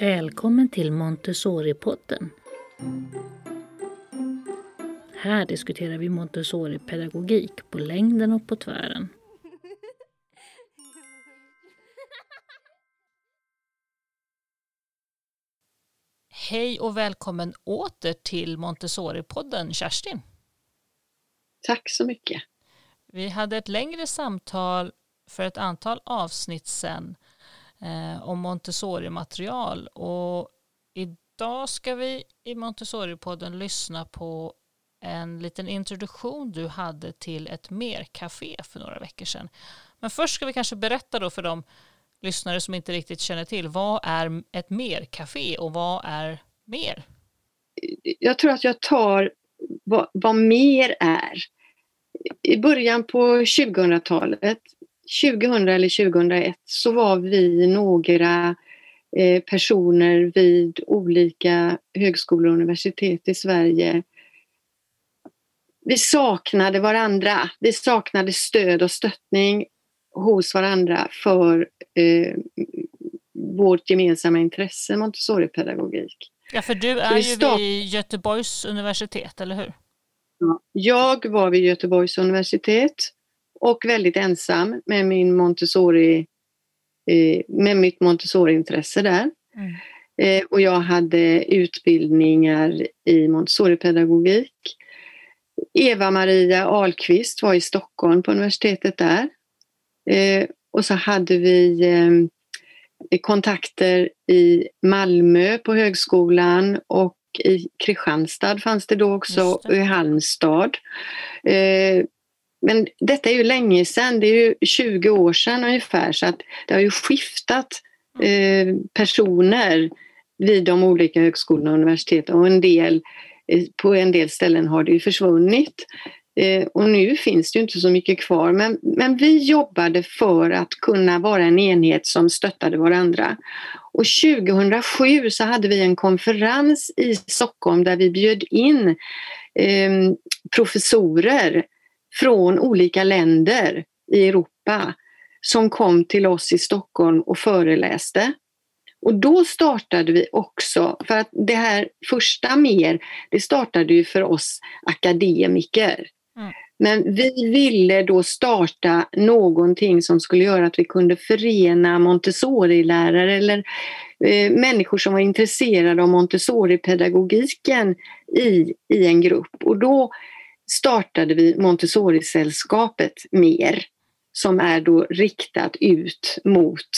Välkommen till Montessori-podden. Här diskuterar vi Montessori-pedagogik på längden och på tvären. Hej och välkommen åter till Montessori-podden, Kerstin. Tack så mycket. Vi hade ett längre samtal för ett antal avsnitt sedan eh, om Montessori-material och idag ska vi i Montessori-podden lyssna på en liten introduktion du hade till ett mer-café för några veckor sedan. Men först ska vi kanske berätta då för de lyssnare som inte riktigt känner till, vad är ett mer-café och vad är mer? Jag tror att jag tar vad, vad mer är. I början på 2000-talet, 2000 eller 2001, så var vi några eh, personer vid olika högskolor och universitet i Sverige. Vi saknade varandra. Vi saknade stöd och stöttning hos varandra för eh, vårt gemensamma intresse, Montessori-pedagogik. Ja, för du är ju vid Göteborgs universitet, eller hur? Ja, jag var vid Göteborgs universitet och väldigt ensam med min Montessori eh, med mitt Montessori-intresse där. Mm. Eh, och jag hade utbildningar i Montessori-pedagogik. Eva-Maria Ahlqvist var i Stockholm på universitetet där. Eh, och så hade vi kontakter i Malmö på högskolan och i Kristianstad fanns det då också, och i Halmstad. Men detta är ju länge sedan, det är ju 20 år sedan ungefär, så att det har ju skiftat eh, personer vid de olika högskolorna och universiteten och en del, eh, på en del ställen har det ju försvunnit. Eh, och nu finns det ju inte så mycket kvar, men, men vi jobbade för att kunna vara en enhet som stöttade varandra. Och 2007 så hade vi en konferens i Stockholm där vi bjöd in eh, professorer från olika länder i Europa som kom till oss i Stockholm och föreläste. Och då startade vi också, för att det här första mer, det startade ju för oss akademiker. Mm. Men vi ville då starta någonting som skulle göra att vi kunde förena Montessori-lärare eller eh, människor som var intresserade av Montessori-pedagogiken i, i en grupp. Och då startade vi Montessori-sällskapet mer som är då riktat ut mot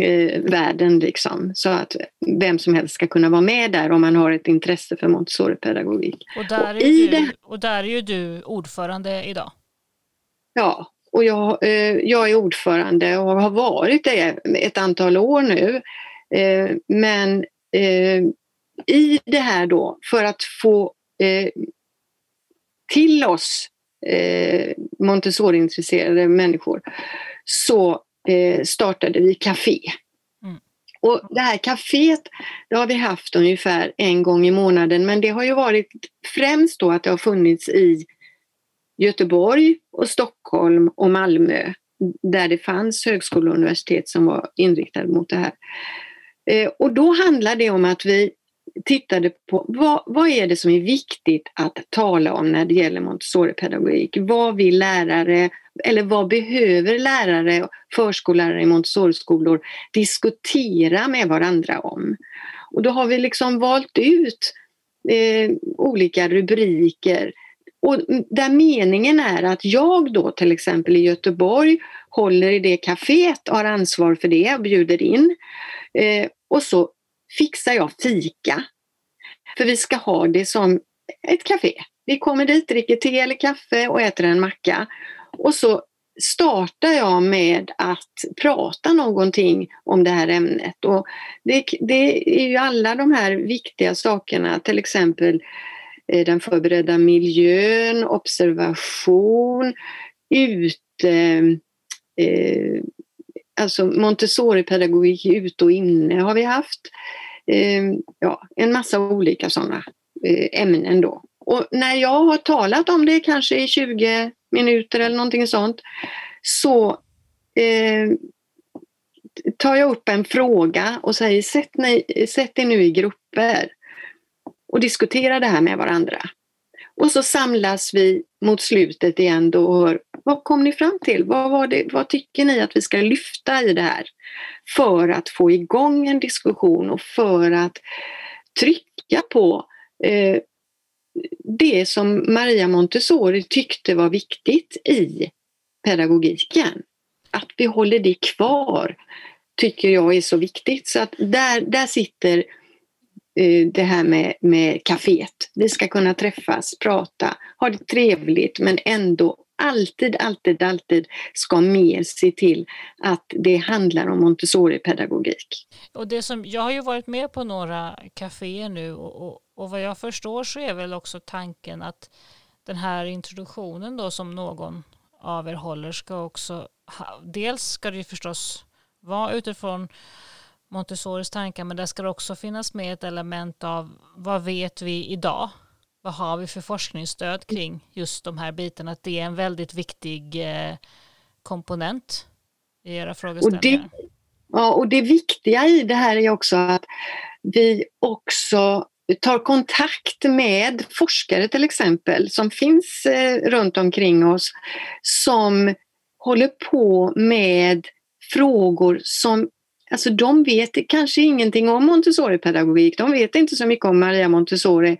eh, världen liksom. Så att vem som helst ska kunna vara med där om man har ett intresse för Montessori-pedagogik. Och där, och, du, det... och där är ju du ordförande idag. Ja, och jag, eh, jag är ordförande och har varit det ett antal år nu. Eh, men eh, i det här då, för att få eh, till oss eh, Montessori-intresserade människor så eh, startade vi café. Mm. Och det här kaféet det har vi haft ungefär en gång i månaden men det har ju varit främst då att det har funnits i Göteborg och Stockholm och Malmö där det fanns högskolor och universitet som var inriktade mot det här. Eh, och då handlar det om att vi tittade på vad, vad är det som är viktigt att tala om när det gäller Montessori-pedagogik? Vad vill lärare eller vad behöver lärare och förskollärare i Montessori-skolor diskutera med varandra om? Och då har vi liksom valt ut eh, olika rubriker och där meningen är att jag då till exempel i Göteborg håller i det kaféet och har ansvar för det och bjuder in. Eh, och så fixar jag fika. För vi ska ha det som ett café. Vi kommer dit, dricker te eller kaffe och äter en macka. Och så startar jag med att prata någonting om det här ämnet. Och det, det är ju alla de här viktiga sakerna, till exempel eh, den förberedda miljön, observation, ute, eh, alltså Montessori-pedagogik ute och inne har vi haft. Eh, ja, en massa olika sådana eh, ämnen då. Och när jag har talat om det kanske i 20 minuter eller någonting sånt så eh, tar jag upp en fråga och säger sätt, ni, sätt er nu i grupper och diskutera det här med varandra. Och så samlas vi mot slutet igen då och hör, vad kom ni fram till? Vad, var det, vad tycker ni att vi ska lyfta i det här? För att få igång en diskussion och för att trycka på eh, det som Maria Montessori tyckte var viktigt i pedagogiken. Att vi håller det kvar tycker jag är så viktigt. Så att där, där sitter eh, det här med, med kaféet. Vi ska kunna träffas, prata, ha det trevligt men ändå alltid, alltid, alltid ska mer se till att det handlar om Montessori-pedagogik. Och det som, jag har ju varit med på några kaféer nu och, och, och vad jag förstår så är väl också tanken att den här introduktionen då som någon av er håller ska också, dels ska det ju förstås vara utifrån Montessoris tankar men där ska det också finnas med ett element av vad vet vi idag? Vad har vi för forskningsstöd kring just de här bitarna? Att det är en väldigt viktig eh, komponent i era frågeställningar. Och det, ja, och det viktiga i det här är också att vi också tar kontakt med forskare till exempel som finns eh, runt omkring oss som håller på med frågor som Alltså de vet kanske ingenting om Montessori-pedagogik, de vet inte så mycket om Maria Montessori,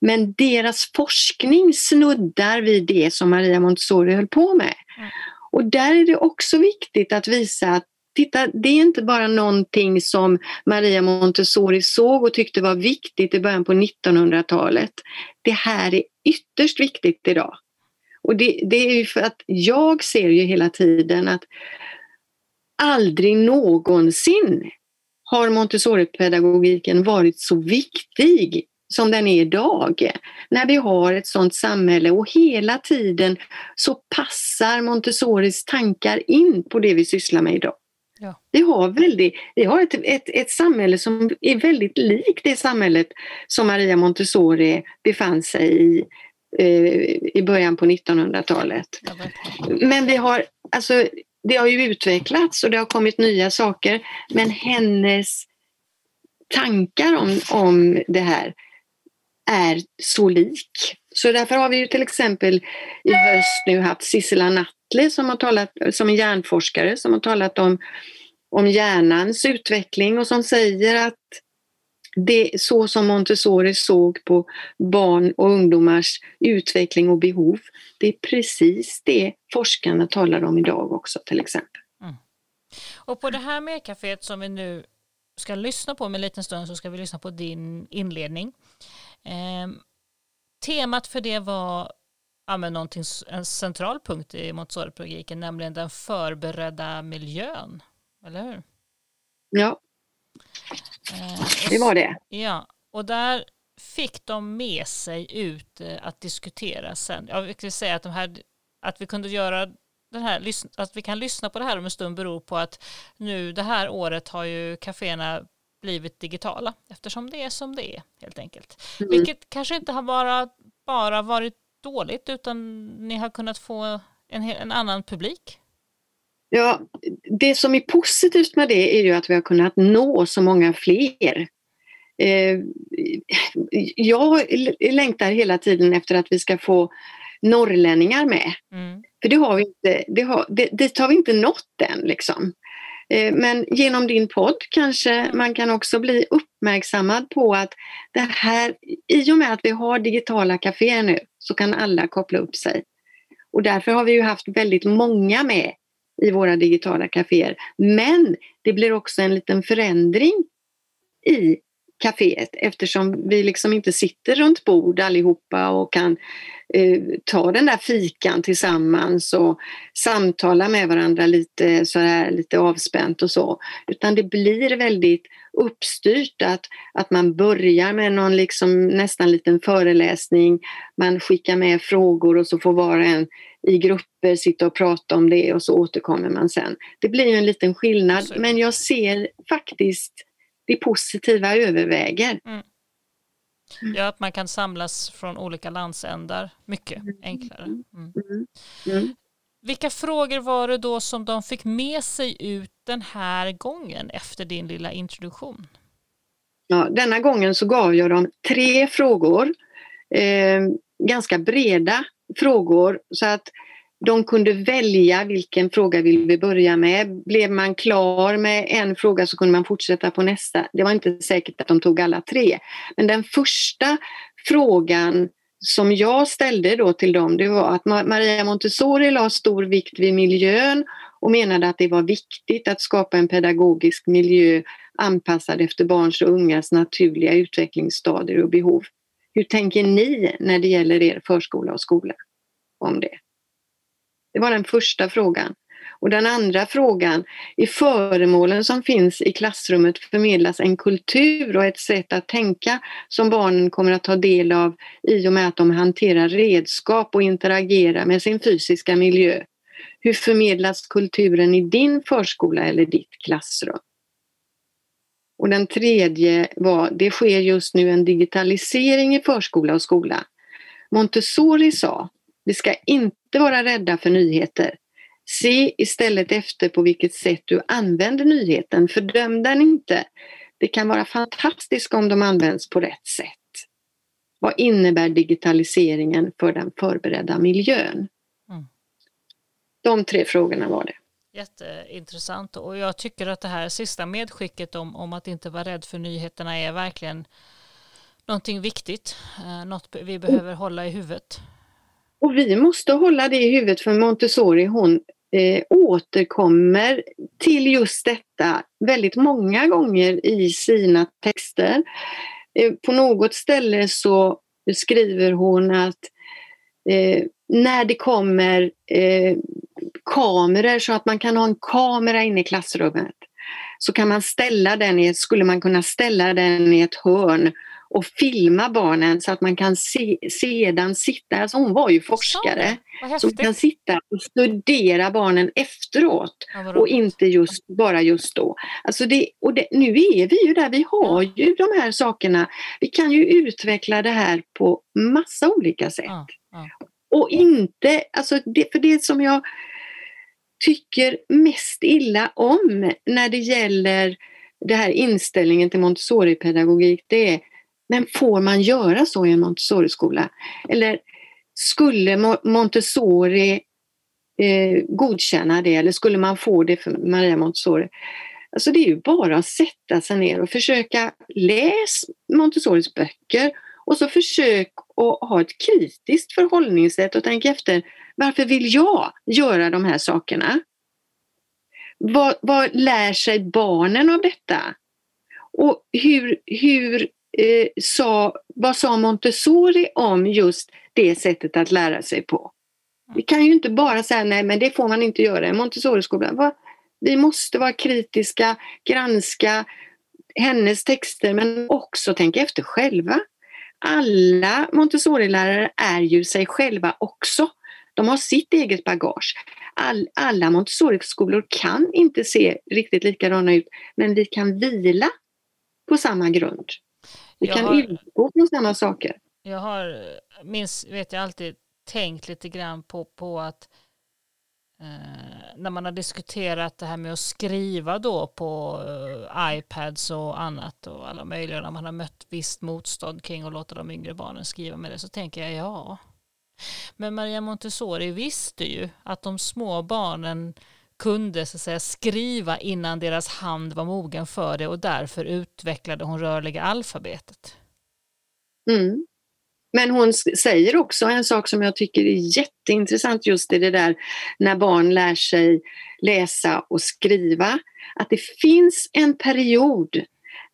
men deras forskning snuddar vid det som Maria Montessori höll på med. Mm. Och där är det också viktigt att visa att titta, det är inte bara någonting som Maria Montessori såg och tyckte var viktigt i början på 1900-talet. Det här är ytterst viktigt idag. Och det, det är ju för att jag ser ju hela tiden att aldrig någonsin har Montessori-pedagogiken varit så viktig som den är idag. När vi har ett sådant samhälle och hela tiden så passar Montessoris tankar in på det vi sysslar med idag. Ja. Vi har, väldigt, vi har ett, ett, ett samhälle som är väldigt likt det samhället som Maria Montessori befann sig i eh, i början på 1900-talet. Men vi har, alltså, det har ju utvecklats och det har kommit nya saker men hennes tankar om, om det här är så lik. Så därför har vi ju till exempel i höst nu haft Sissela Nattli som har talat, som är hjärnforskare som har talat om, om hjärnans utveckling och som säger att det, så som Montessori såg på barn och ungdomars utveckling och behov, det är precis det forskarna talar om idag också till exempel. Mm. Och på det här medcaféet som vi nu ska lyssna på med en liten stund så ska vi lyssna på din inledning. Eh, temat för det var ja, men en central punkt i Montessori-pedagogiken, nämligen den förberedda miljön. Eller hur? Ja, det var det. Ja, och där fick de med sig ut eh, att diskutera sen. Jag vill säga att, de här, att vi kunde göra den här, att vi kan lyssna på det här om en stund beror på att nu det här året har ju kaféerna blivit digitala eftersom det är som det är helt enkelt. Mm. Vilket kanske inte har bara, bara varit dåligt utan ni har kunnat få en, en annan publik. Ja, det som är positivt med det är ju att vi har kunnat nå så många fler. Eh, jag längtar hela tiden efter att vi ska få norrlänningar med. Mm. För det har vi inte, det har, det, dit har vi inte nått än. Liksom. Eh, men genom din podd kanske man kan också bli uppmärksammad på att det här, i och med att vi har digitala kaféer nu så kan alla koppla upp sig. Och därför har vi ju haft väldigt många med i våra digitala kaféer. Men det blir också en liten förändring i kaféet eftersom vi liksom inte sitter runt bord allihopa och kan eh, ta den där fikan tillsammans och samtala med varandra lite så här, lite avspänt och så. Utan det blir väldigt uppstyrt att, att man börjar med någon liksom nästan liten föreläsning, man skickar med frågor och så får var och en i grupper sitta och prata om det och så återkommer man sen. Det blir en liten skillnad men jag ser faktiskt det positiva överväger. Mm. Mm. Ja, att man kan samlas från olika landsändar mycket mm. enklare. Mm. Mm. Vilka frågor var det då som de fick med sig ut den här gången efter din lilla introduktion? Ja, denna gången så gav jag dem tre frågor, eh, ganska breda frågor så att de kunde välja vilken fråga vill vi börja med. Blev man klar med en fråga så kunde man fortsätta på nästa. Det var inte säkert att de tog alla tre. Men den första frågan som jag ställde då till dem, det var att Maria Montessori la stor vikt vid miljön och menade att det var viktigt att skapa en pedagogisk miljö anpassad efter barns och ungas naturliga utvecklingsstadier och behov. Hur tänker ni när det gäller er förskola och skola om det? Det var den första frågan. Och den andra frågan, i föremålen som finns i klassrummet förmedlas en kultur och ett sätt att tänka som barnen kommer att ta del av i och med att de hanterar redskap och interagerar med sin fysiska miljö. Hur förmedlas kulturen i din förskola eller ditt klassrum? Och den tredje var, det sker just nu en digitalisering i förskola och skola. Montessori sa, vi ska inte vara rädda för nyheter. Se istället efter på vilket sätt du använder nyheten. Fördöm den inte. Det kan vara fantastiskt om de används på rätt sätt. Vad innebär digitaliseringen för den förberedda miljön? Mm. De tre frågorna var det. Jätteintressant och jag tycker att det här sista medskicket om, om att inte vara rädd för nyheterna är verkligen någonting viktigt, eh, något vi behöver hålla i huvudet. Och vi måste hålla det i huvudet för Montessori hon eh, återkommer till just detta väldigt många gånger i sina texter. Eh, på något ställe så skriver hon att eh, när det kommer eh, kameror så att man kan ha en kamera inne i klassrummet så kan man ställa den i, skulle man kunna ställa den i ett hörn och filma barnen så att man kan se, sedan sitta, alltså hon var ju forskare, så man kan sitta och studera barnen efteråt ja, och inte just, bara just då. Alltså det, och det, nu är vi ju där, vi har ja. ju de här sakerna. Vi kan ju utveckla det här på massa olika sätt. Ja, och inte, alltså det, för det som jag tycker mest illa om när det gäller det här inställningen till Montessori-pedagogik, det är men får man göra så i en Montessori-skola? Eller skulle Montessori eh, godkänna det eller skulle man få det för Maria Montessori? Alltså det är ju bara att sätta sig ner och försöka läsa Montessoris böcker och så försök att ha ett kritiskt förhållningssätt och tänka efter varför vill jag göra de här sakerna? Vad, vad lär sig barnen av detta? Och hur, hur eh, sa, vad sa Montessori om just det sättet att lära sig på? Vi kan ju inte bara säga nej men det får man inte göra i Montessori-skolan. Vi måste vara kritiska, granska hennes texter men också tänka efter själva. Alla Montessori-lärare är ju sig själva också. De har sitt eget bagage. All, alla Montessori-skolor kan inte se riktigt likadana ut men vi kan vila på samma grund. Vi jag kan har, utgå från samma saker. Jag har, minns, vet jag alltid tänkt lite grann på, på att eh, när man har diskuterat det här med att skriva då på eh, iPads och annat och alla möjliga, när man har mött visst motstånd kring att låta de yngre barnen skriva med det, så tänker jag ja. Men Maria Montessori visste ju att de små barnen kunde så att säga, skriva innan deras hand var mogen för det och därför utvecklade hon rörliga alfabetet. Mm. Men hon säger också en sak som jag tycker är jätteintressant just i det där när barn lär sig läsa och skriva. Att det finns en period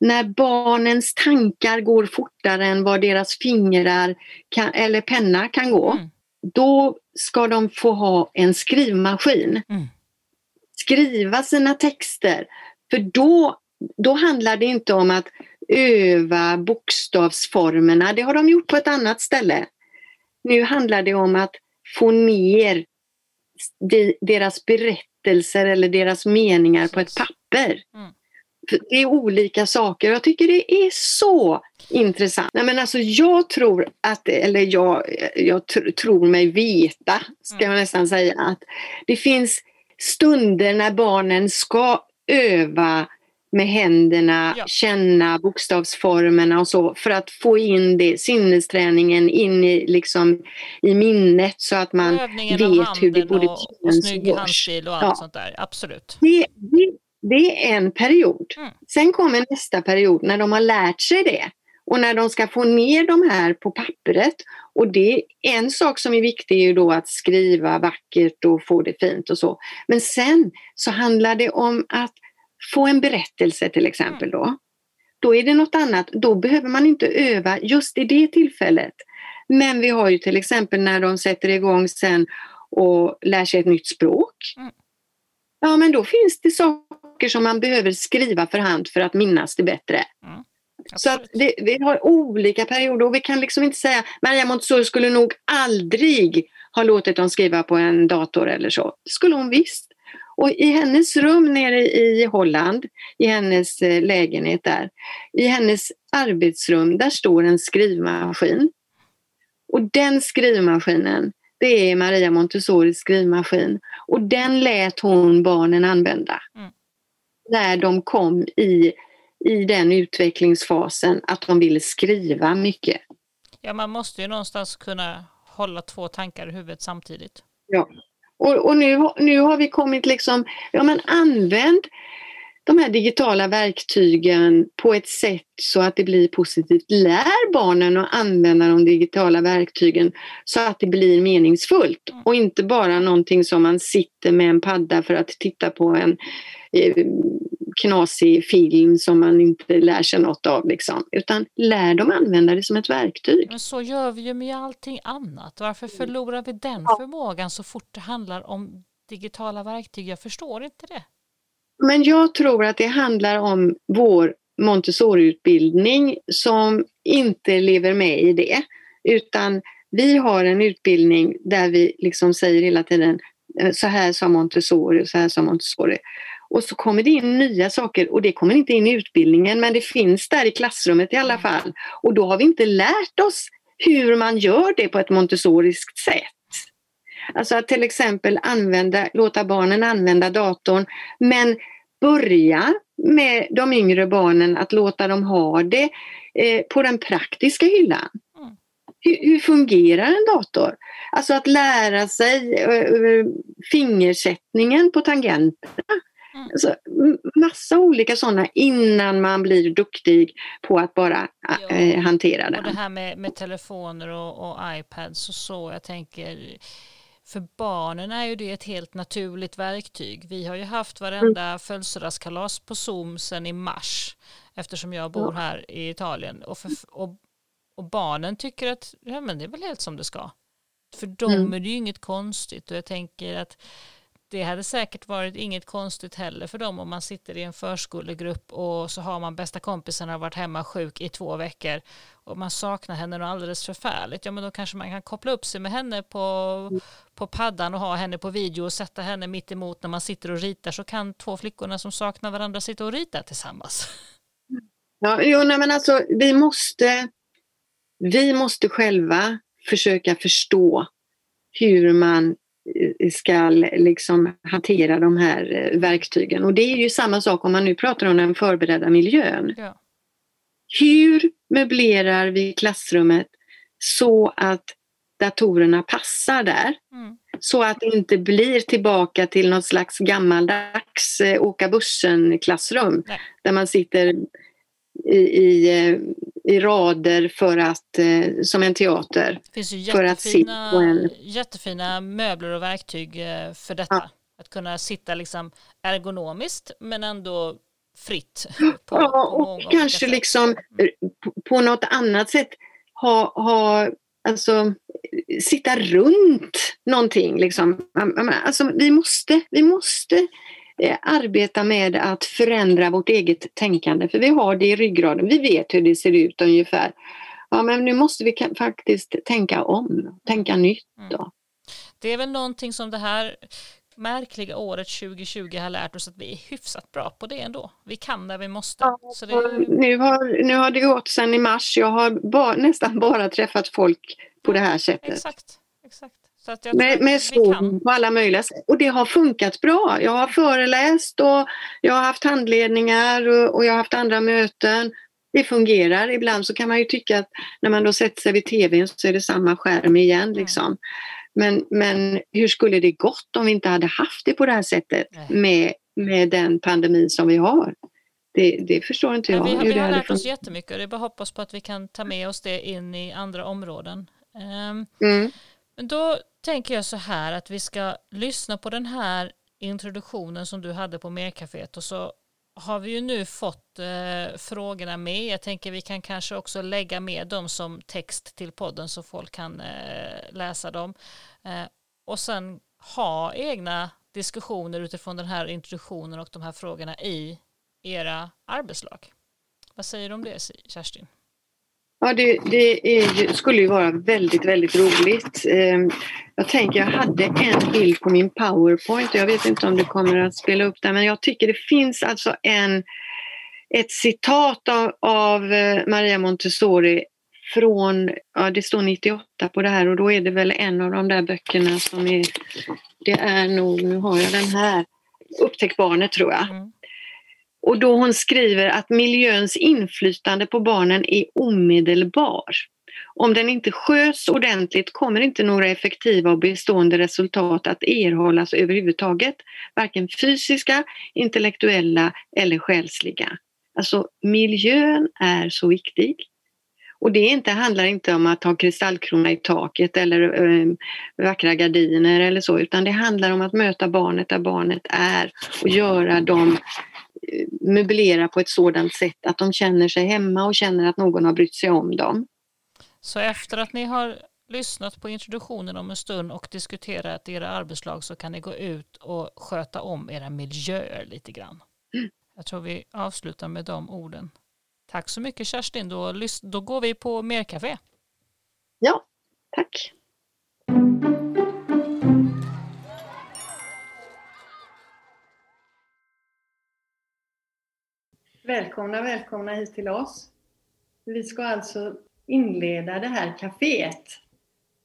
när barnens tankar går fortare än vad deras fingrar kan, eller penna kan gå. Mm. Då ska de få ha en skrivmaskin. Mm skriva sina texter. För då, då handlar det inte om att öva bokstavsformerna, det har de gjort på ett annat ställe. Nu handlar det om att få ner deras berättelser eller deras meningar på ett papper. Mm. det är olika saker. Jag tycker det är så intressant. Nej, men alltså jag tror att, eller jag, jag tr tror mig veta, ska jag nästan säga, att det finns stunder när barnen ska öva med händerna, ja. känna bokstavsformerna och så för att få in det, sinnesträningen in i, liksom, i minnet så att man vet hur det borde och, och snygg handstil och allt ja. sånt där. Absolut. Det, det, det är en period. Mm. Sen kommer nästa period när de har lärt sig det och när de ska få ner de här på pappret. Och det en sak som är viktig är ju då att skriva vackert och få det fint och så. Men sen så handlar det om att få en berättelse till exempel då. Då är det något annat, då behöver man inte öva just i det tillfället. Men vi har ju till exempel när de sätter igång sen och lär sig ett nytt språk. Mm. Ja men då finns det saker som man behöver skriva för hand för att minnas det bättre. Så att det, vi har olika perioder och vi kan liksom inte säga Maria Montessori skulle nog aldrig ha låtit dem skriva på en dator eller så. Det skulle hon visst. Och i hennes rum nere i Holland, i hennes eh, lägenhet där, i hennes arbetsrum, där står en skrivmaskin. Och den skrivmaskinen, det är Maria Montessoris skrivmaskin. Och den lät hon barnen använda. Mm. När de kom i, i den utvecklingsfasen att de ville skriva mycket. Ja, man måste ju någonstans kunna hålla två tankar i huvudet samtidigt. Ja, och, och nu, nu har vi kommit liksom, ja men använd de här digitala verktygen på ett sätt så att det blir positivt. Lär barnen att använda de digitala verktygen så att det blir meningsfullt och inte bara någonting som man sitter med en padda för att titta på en knasig film som man inte lär sig något av. Liksom. Utan lär dem använda det som ett verktyg. Men så gör vi ju med allting annat. Varför förlorar vi den förmågan så fort det handlar om digitala verktyg? Jag förstår inte det. Men jag tror att det handlar om vår Montessori-utbildning som inte lever med i det. Utan vi har en utbildning där vi liksom säger hela tiden eh, så här sa Montessori, så här sa Montessori. Och så kommer det in nya saker och det kommer inte in i utbildningen men det finns där i klassrummet i alla fall. Och då har vi inte lärt oss hur man gör det på ett montessoriskt sätt. Alltså att till exempel använda, låta barnen använda datorn men börja med de yngre barnen att låta dem ha det eh, på den praktiska hyllan. Mm. Hur, hur, fungerar en dator? Alltså att lära sig eh, fingersättningen på tangenterna. Mm. Alltså, massa olika sådana innan man blir duktig på att bara äh, hantera den. Och det här med, med telefoner och, och iPads och så, jag tänker för barnen är ju det ett helt naturligt verktyg. Vi har ju haft varenda mm. födelsedagskalas på Zoom sedan i mars eftersom jag bor här i Italien. Och, för, och, och, barnen tycker att ja, men det är väl helt som det ska. För dem mm. är det ju inget konstigt och jag tänker att det hade säkert varit inget konstigt heller för dem om man sitter i en förskolegrupp och så har man bästa kompisen har varit hemma sjuk i två veckor och man saknar henne och alldeles förfärligt. Ja men då kanske man kan koppla upp sig med henne på, på paddan och ha henne på video och sätta henne mitt emot när man sitter och ritar så kan två flickorna som saknar varandra sitta och rita tillsammans. Ja, jo, nej, men alltså vi måste, vi måste själva försöka förstå hur man ska liksom hantera de här eh, verktygen. Och det är ju samma sak om man nu pratar om den förberedda miljön. Ja. Hur möblerar vi klassrummet så att datorerna passar där? Mm. Så att det inte blir tillbaka till något slags gammaldags eh, åka bussen-klassrum där man sitter i, i, eh, i rader för att, eh, som en teater. Det finns ju jättefina, en... jättefina möbler och verktyg eh, för detta. Ja. Att kunna sitta liksom ergonomiskt men ändå fritt. På, ja, och på kanske liksom mm. på något annat sätt ha, ha alltså, sitta runt någonting. Liksom. Alltså, vi, måste, vi måste arbeta med att förändra vårt eget tänkande, för vi har det i ryggraden. Vi vet hur det ser ut ungefär. Ja, men nu måste vi faktiskt tänka om, tänka nytt. Då. Mm. Det är väl någonting som det här märkliga året 2020 har lärt oss att vi är hyfsat bra på det ändå. Vi kan när vi måste. Ja, är... nu, har, nu har det gått sedan i mars. Jag har bara, nästan bara träffat folk på det här sättet. Exakt. exakt. Med med Zoom på alla möjliga sätt. Och det har funkat bra. Jag har föreläst och jag har haft handledningar och, och jag har haft andra möten. Det fungerar. Ibland så kan man ju tycka att när man då sätter sig vid tvn så är det samma skärm igen. Mm. Liksom. Men, men hur skulle det gått om vi inte hade haft det på det här sättet med, med den pandemi som vi har? Det, det förstår inte jag. Men vi, vi har lärt oss jättemycket och det är bara hoppas på att vi kan ta med oss det in i andra områden. Um, mm. Då tänker jag så här att vi ska lyssna på den här introduktionen som du hade på Mercaféet och så har vi ju nu fått eh, frågorna med. Jag tänker vi kan kanske också lägga med dem som text till podden så folk kan eh, läsa dem. Eh, och sen ha egna diskussioner utifrån den här introduktionen och de här frågorna i era arbetslag. Vad säger du om det Kerstin? Ja, det, det är, skulle ju vara väldigt, väldigt roligt. Ehm, jag tänker, jag hade en bild på min powerpoint och jag vet inte om du kommer att spela upp den, men jag tycker det finns alltså en, ett citat av, av eh, Maria Montessori från, ja det står 98 på det här och då är det väl en av de där böckerna som är, det är nog, nu har jag den här, Upptäck barnet tror jag. Mm. Och då hon skriver att miljöns inflytande på barnen är omedelbar. Om den inte sköts ordentligt kommer inte några effektiva och bestående resultat att erhållas överhuvudtaget. Varken fysiska, intellektuella eller själsliga. Alltså miljön är så viktig. Och det inte, handlar inte om att ha kristallkrona i taket eller äh, vackra gardiner eller så, utan det handlar om att möta barnet där barnet är och göra de möblera på ett sådant sätt att de känner sig hemma och känner att någon har brytt sig om dem. Så efter att ni har lyssnat på introduktionen om en stund och diskuterat era arbetslag så kan ni gå ut och sköta om era miljöer lite grann. Mm. Jag tror vi avslutar med de orden. Tack så mycket Kerstin, då, då går vi på Mercafé. Ja, tack. Välkomna, välkomna hit till oss. Vi ska alltså inleda det här kaféet.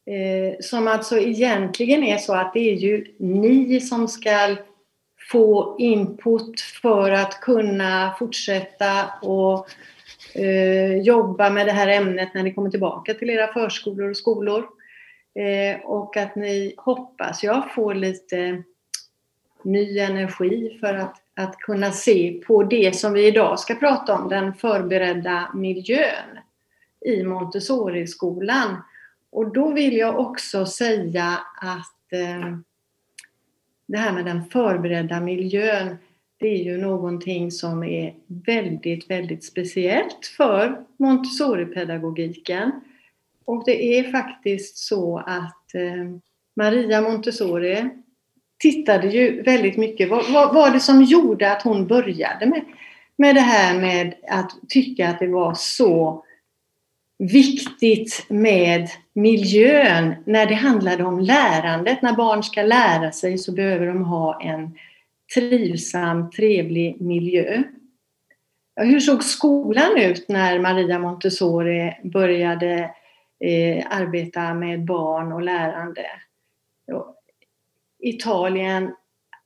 Eh, som alltså egentligen är så att det är ju ni som ska få input för att kunna fortsätta och eh, jobba med det här ämnet när ni kommer tillbaka till era förskolor och skolor. Eh, och att ni, hoppas jag, får lite ny energi för att att kunna se på det som vi idag ska prata om, den förberedda miljön i Montessori-skolan. Och då vill jag också säga att eh, det här med den förberedda miljön, det är ju någonting som är väldigt, väldigt speciellt för Montessori-pedagogiken. Och det är faktiskt så att eh, Maria Montessori tittade ju väldigt mycket. Vad, vad var det som gjorde att hon började med, med det här med att tycka att det var så viktigt med miljön när det handlade om lärandet. När barn ska lära sig så behöver de ha en trivsam, trevlig miljö. Hur såg skolan ut när Maria Montessori började eh, arbeta med barn och lärande? Italien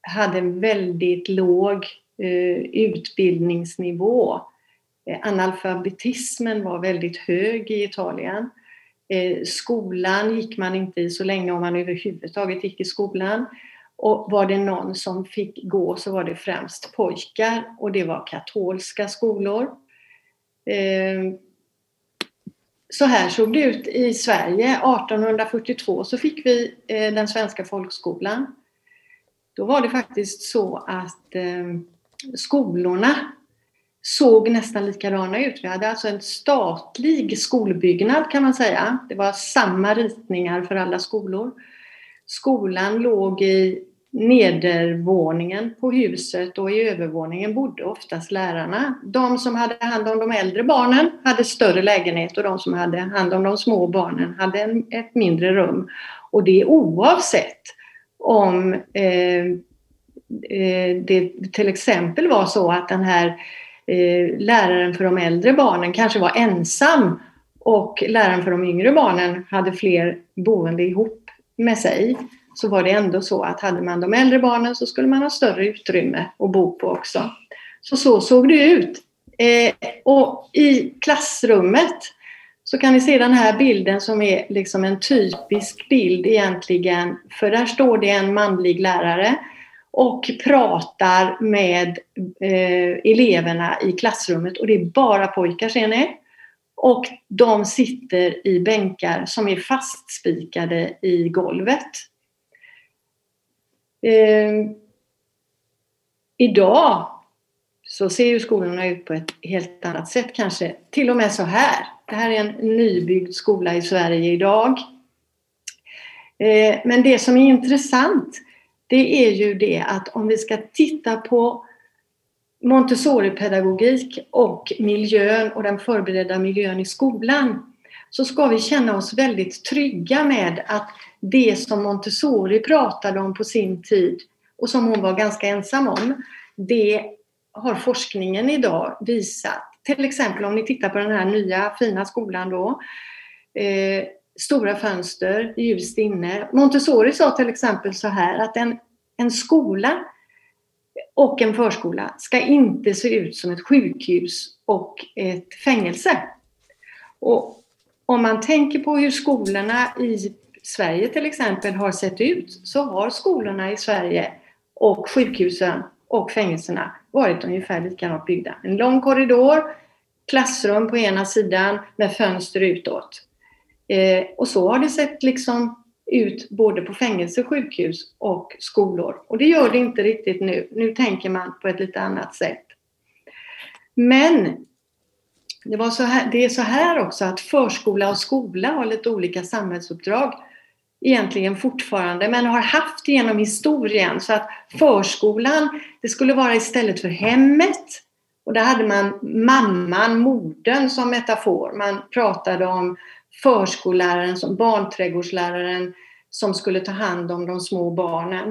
hade en väldigt låg eh, utbildningsnivå. Eh, analfabetismen var väldigt hög i Italien. Eh, skolan gick man inte i så länge om man överhuvudtaget gick i skolan. Och var det någon som fick gå så var det främst pojkar och det var katolska skolor. Så här såg det ut i Sverige. 1842 så fick vi eh, den svenska folkskolan. Då var det faktiskt så att eh, skolorna såg nästan likadana ut. Vi hade alltså en statlig skolbyggnad kan man säga. Det var samma ritningar för alla skolor. Skolan låg i nedervåningen på huset och i övervåningen bodde oftast lärarna. De som hade hand om de äldre barnen hade större lägenhet och de som hade hand om de små barnen hade en, ett mindre rum. Och det oavsett om eh, eh, det till exempel var så att den här eh, läraren för de äldre barnen kanske var ensam och läraren för de yngre barnen hade fler boende ihop med sig så var det ändå så att hade man de äldre barnen så skulle man ha större utrymme att bo på också. Så så såg det ut. Eh, och i klassrummet så kan ni se den här bilden som är liksom en typisk bild egentligen. För där står det en manlig lärare och pratar med eh, eleverna i klassrummet och det är bara pojkar ser ni. Och de sitter i bänkar som är fastspikade i golvet. Eh, idag så ser ju skolorna ut på ett helt annat sätt kanske. Till och med så här. Det här är en nybyggd skola i Sverige idag. Eh, men det som är intressant det är ju det att om vi ska titta på Montessori-pedagogik och miljön och den förberedda miljön i skolan så ska vi känna oss väldigt trygga med att det som Montessori pratade om på sin tid och som hon var ganska ensam om, det har forskningen idag visat. Till exempel om ni tittar på den här nya fina skolan då. Eh, stora fönster, ljust inne. Montessori sa till exempel så här att en, en skola och en förskola ska inte se ut som ett sjukhus och ett fängelse. Och om man tänker på hur skolorna i Sverige till exempel har sett ut så har skolorna i Sverige och sjukhusen och fängelserna varit ungefär likadant byggda. En lång korridor, klassrum på ena sidan med fönster utåt. Eh, och så har det sett liksom ut både på fängelse, sjukhus och skolor. Och det gör det inte riktigt nu. Nu tänker man på ett lite annat sätt. Men det, var så här, det är så här också att förskola och skola har lite olika samhällsuppdrag egentligen fortfarande, men har haft genom historien. Så att förskolan, det skulle vara istället för hemmet. Och där hade man mamman, modern som metafor. Man pratade om förskolläraren, som barnträdgårdsläraren som skulle ta hand om de små barnen.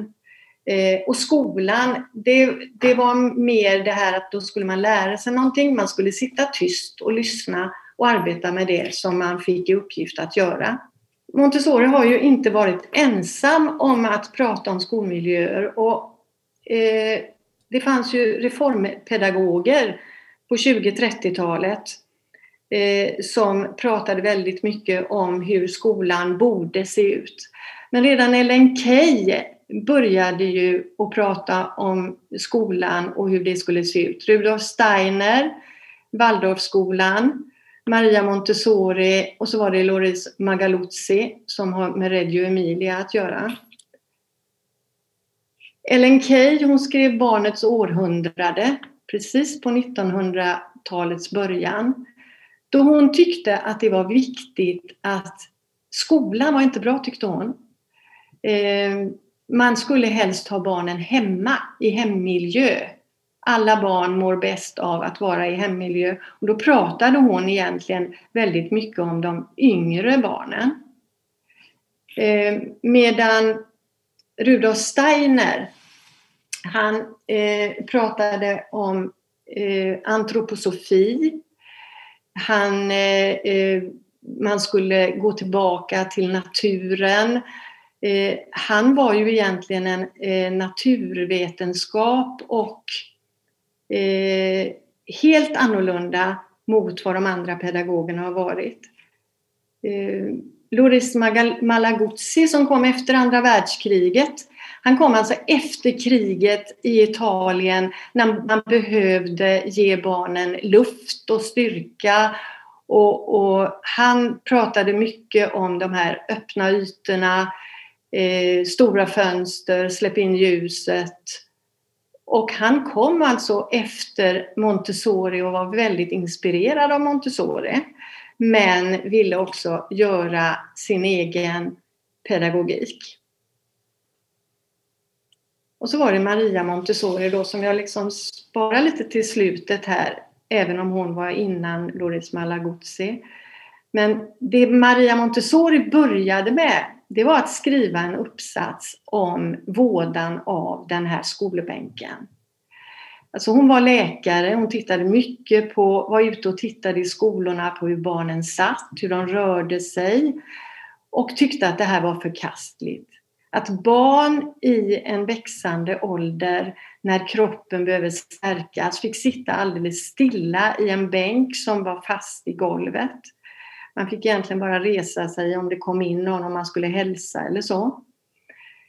Eh, och skolan, det, det var mer det här att då skulle man lära sig någonting, man skulle sitta tyst och lyssna och arbeta med det som man fick i uppgift att göra. Montessori har ju inte varit ensam om att prata om skolmiljöer och eh, det fanns ju reformpedagoger på 20-30-talet eh, som pratade väldigt mycket om hur skolan borde se ut. Men redan Ellen Key började ju att prata om skolan och hur det skulle se ut. Rudolf Steiner, Waldorfskolan, Maria Montessori och så var det Loris Magaluzzi som har med Reggio Emilia att göra. Ellen Key hon skrev Barnets århundrade precis på 1900-talets början. Då hon tyckte att det var viktigt att skolan var inte bra tyckte hon. Eh, man skulle helst ha barnen hemma i hemmiljö alla barn mår bäst av att vara i hemmiljö. Och då pratade hon egentligen väldigt mycket om de yngre barnen. Eh, medan Rudolf Steiner, han eh, pratade om eh, antroposofi. Han, eh, eh man skulle gå tillbaka till naturen. Eh, han var ju egentligen en eh, naturvetenskap och eh, helt annorlunda mot vad de andra pedagogerna har varit. Eh, Loris Malaguzzi som kom efter andra världskriget han kom alltså efter kriget i Italien när man behövde ge barnen luft och styrka. Och, och han pratade mycket om de här öppna ytorna, eh, stora fönster, släpp in ljuset. Och han kom alltså efter Montessori och var väldigt inspirerad av Montessori. Men ville också göra sin egen pedagogik. Och så var det Maria Montessori då som jag liksom sparar lite till slutet här, även om hon var innan Loris Malaguzzi. Men det Maria Montessori började med, det var att skriva en uppsats om vådan av den här skolbänken. Alltså hon var läkare, hon tittade mycket på, var ute och tittade i skolorna på hur barnen satt, hur de rörde sig och tyckte att det här var förkastligt. Att barn i en växande ålder, när kroppen behöver stärkas, fick sitta alldeles stilla i en bänk som var fast i golvet. Man fick egentligen bara resa sig om det kom in någon om man skulle hälsa eller så.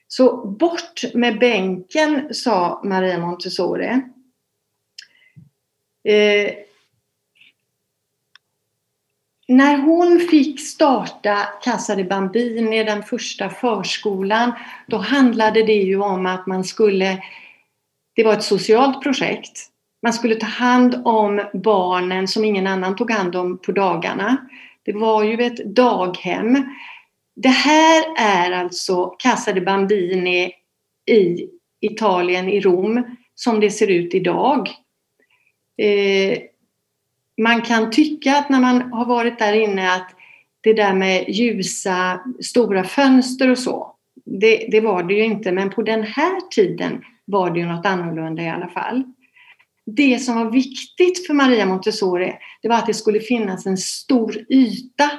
Så bort med bänken, sa Maria Montessori. Eh, när hon fick starta Casa de Bambini, den första förskolan, då handlade det ju om att man skulle, det var ett socialt projekt. Man skulle ta hand om barnen som ingen annan tog hand om på dagarna. Det var ju ett daghem. Det här är alltså Casa de Bambini i Italien, i Rom, som det ser ut idag. Eh, man kan tycka att när man har varit där inne att det där med ljusa, stora fönster och så, det, det var det ju inte. Men på den här tiden var det ju något annorlunda i alla fall. Det som var viktigt för Maria Montessori, det var att det skulle finnas en stor yta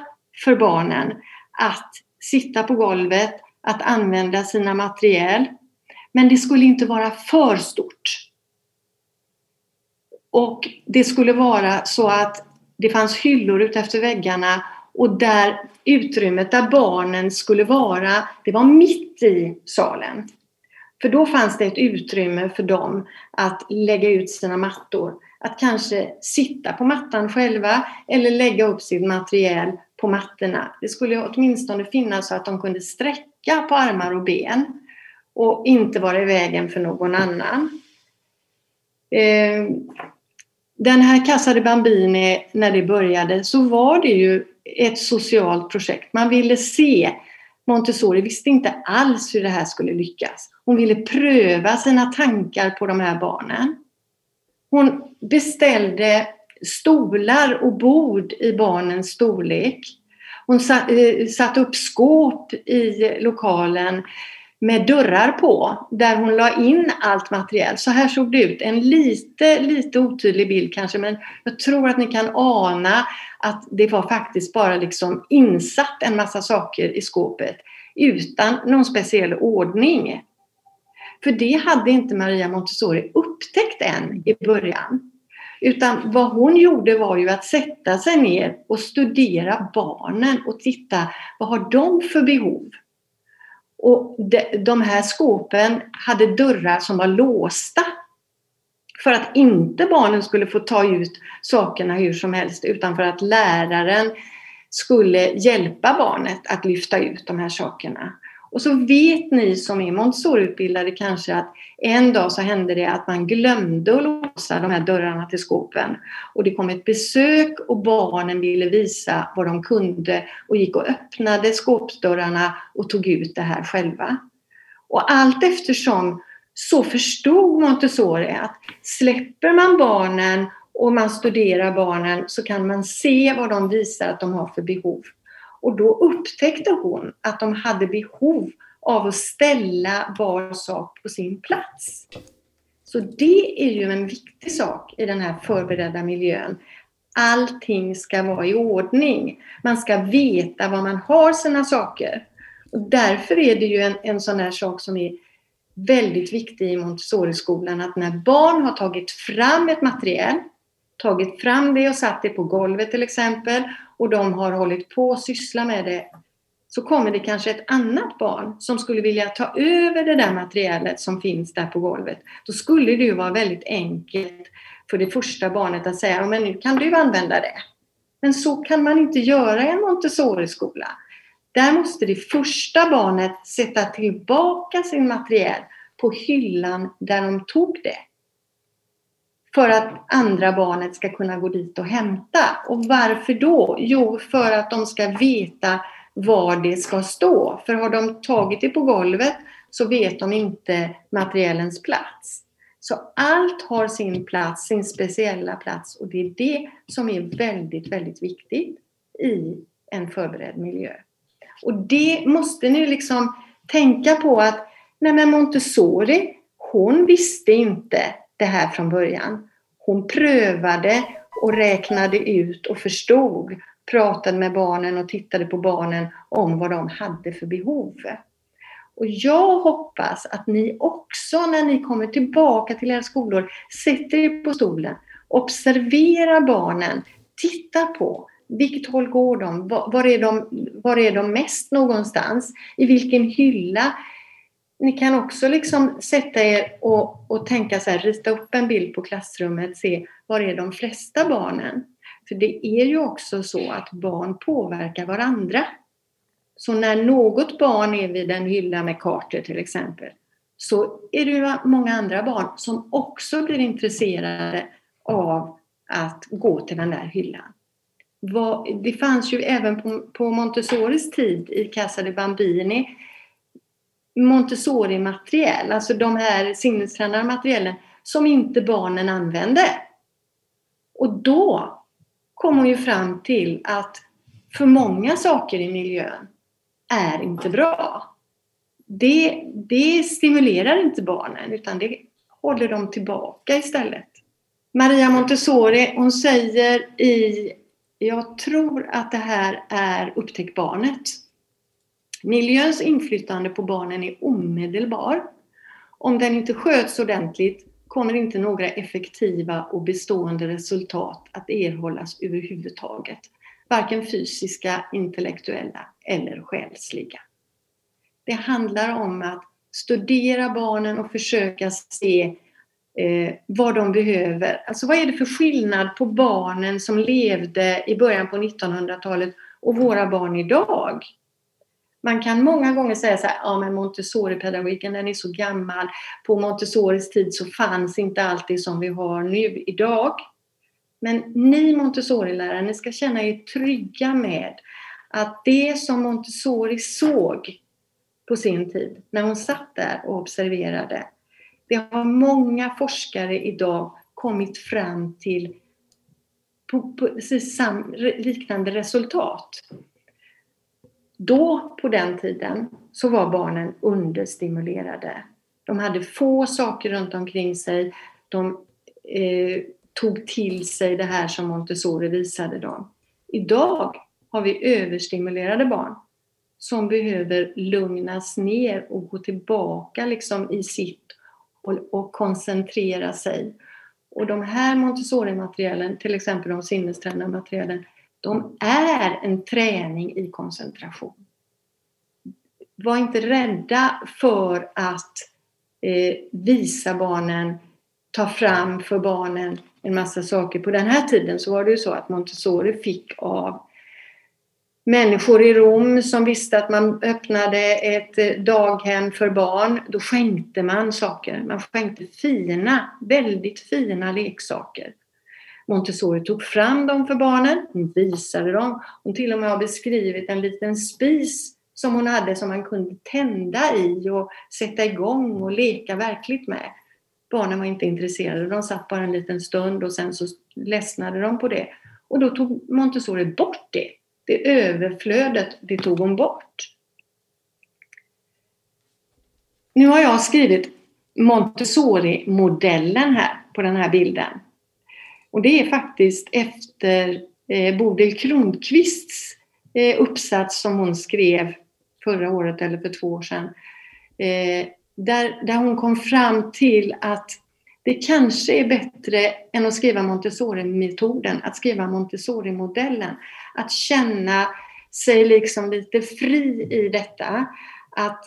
för barnen att sitta på golvet, att använda sina materiel. Men det skulle inte vara för stort. Och det skulle vara så att det fanns hyllor utefter väggarna och där utrymmet där barnen skulle vara, det var mitt i salen. För då fanns det ett utrymme för dem att lägga ut sina mattor. Att kanske sitta på mattan själva eller lägga upp sitt materiel på mattorna. Det skulle åtminstone finnas så att de kunde sträcka på armar och ben och inte vara i vägen för någon annan. Ehm, den här Casa de Bambini, när det började, så var det ju ett socialt projekt. Man ville se Montessori visste inte alls hur det här skulle lyckas. Hon ville pröva sina tankar på de här barnen. Hon beställde stolar och bord i barnens storlek. Hon eh, satte upp skåp i lokalen med dörrar på där hon la in allt material. Så här såg det ut. En lite, lite otydlig bild kanske men jag tror att ni kan ana att det var faktiskt bara liksom insatt en massa saker i skåpet utan någon speciell ordning. För det hade inte Maria Montessori upptäckt än i början. Utan vad hon gjorde var ju att sätta sig ner och studera barnen och titta vad har de för behov? Och de här skåpen hade dörrar som var låsta. För att inte barnen skulle få ta ut sakerna hur som helst utan för att läraren skulle hjälpa barnet att lyfta ut de här sakerna. Och så vet ni som är Montessoriutbildade kanske att en dag så hände det att man glömde att låsa de här dörrarna till skåpen. Och det kom ett besök och barnen ville visa vad de kunde och gick och öppnade skåpsdörrarna och tog ut det här själva. Och allt eftersom så förstod Montessori att släpper man barnen och man studerar barnen så kan man se vad de visar att de har för behov. Och då upptäckte hon att de hade behov av att ställa var sak på sin plats. Så det är ju en viktig sak i den här förberedda miljön. Allting ska vara i ordning. Man ska veta var man har sina saker. Och därför är det ju en, en sån här sak som är väldigt viktig i Montessori-skolan att när barn har tagit fram ett material, tagit fram det och satt det på golvet till exempel och de har hållit på att syssla med det så kommer det kanske ett annat barn som skulle vilja ta över det där materialet som finns där på golvet. Då skulle det ju vara väldigt enkelt för det första barnet att säga men nu kan du använda det. Men så kan man inte göra i en Montessori-skola. Där måste det första barnet sätta tillbaka sin materiel på hyllan där de tog det för att andra barnet ska kunna gå dit och hämta. Och varför då? Jo, för att de ska veta var det ska stå. För har de tagit det på golvet så vet de inte materiellens plats. Så allt har sin plats, sin speciella plats och det är det som är väldigt, väldigt viktigt i en förberedd miljö. Och det måste ni liksom tänka på att nej men Montessori, hon visste inte det här från början. Hon prövade och räknade ut och förstod, pratade med barnen och tittade på barnen om vad de hade för behov. Och jag hoppas att ni också när ni kommer tillbaka till era skolor sätter er på stolen, observera barnen, titta på vilket håll går de? Var är de, var är de mest någonstans? I vilken hylla? Ni kan också liksom sätta er och, och tänka så här, rita upp en bild på klassrummet, se var är de flesta barnen? För det är ju också så att barn påverkar varandra. Så när något barn är vid en hylla med kartor till exempel, så är det ju många andra barn som också blir intresserade av att gå till den där hyllan. Det fanns ju även på Montessoris tid i Casa de Bambini Montessori-materiel, alltså de här sinnestränade materielen som inte barnen använde. Och då kom hon ju fram till att för många saker i miljön är inte bra. Det, det stimulerar inte barnen utan det håller dem tillbaka istället. Maria Montessori, hon säger i, jag tror att det här är Upptäck barnet. Miljöns inflytande på barnen är omedelbar. Om den inte sköts ordentligt kommer inte några effektiva och bestående resultat att erhållas överhuvudtaget. Varken fysiska, intellektuella eller själsliga. Det handlar om att studera barnen och försöka se eh, vad de behöver. Alltså vad är det för skillnad på barnen som levde i början på 1900-talet och våra barn idag? Man kan många gånger säga så här, ja men Montessori-pedagogiken den är så gammal. På Montessoris tid så fanns inte allt det som vi har nu idag. Men ni Montessori-lärare, ni ska känna er trygga med att det som Montessori såg på sin tid, när hon satt där och observerade, det har många forskare idag kommit fram till på, på, precis liknande resultat. Då, på den tiden, så var barnen understimulerade. De hade få saker runt omkring sig. De eh, tog till sig det här som Montessori visade dem. Idag har vi överstimulerade barn som behöver lugnas ner och gå tillbaka liksom i sitt och, och koncentrera sig. Och de här Montessori-materialen, till exempel de sinnestränande materialen, de är en träning i koncentration. Var inte rädda för att eh, visa barnen, ta fram för barnen en massa saker. På den här tiden så var det ju så att Montessori fick av människor i Rom som visste att man öppnade ett eh, daghem för barn. Då skänkte man saker. Man skänkte fina, väldigt fina leksaker. Montessori tog fram dem för barnen, hon visade dem. Hon till och med har beskrivit en liten spis som hon hade som man kunde tända i och sätta igång och leka verkligt med. Barnen var inte intresserade, de satt bara en liten stund och sen så ledsnade de på det. Och då tog Montessori bort det. Det överflödet, det tog hon bort. Nu har jag skrivit Montessori-modellen här på den här bilden. Och det är faktiskt efter eh, Bodil Kronqvists eh, uppsats som hon skrev förra året eller för två år sedan. Eh, där, där hon kom fram till att det kanske är bättre än att skriva Montessori-metoden, att skriva Montessori-modellen. Att känna sig liksom lite fri i detta. Att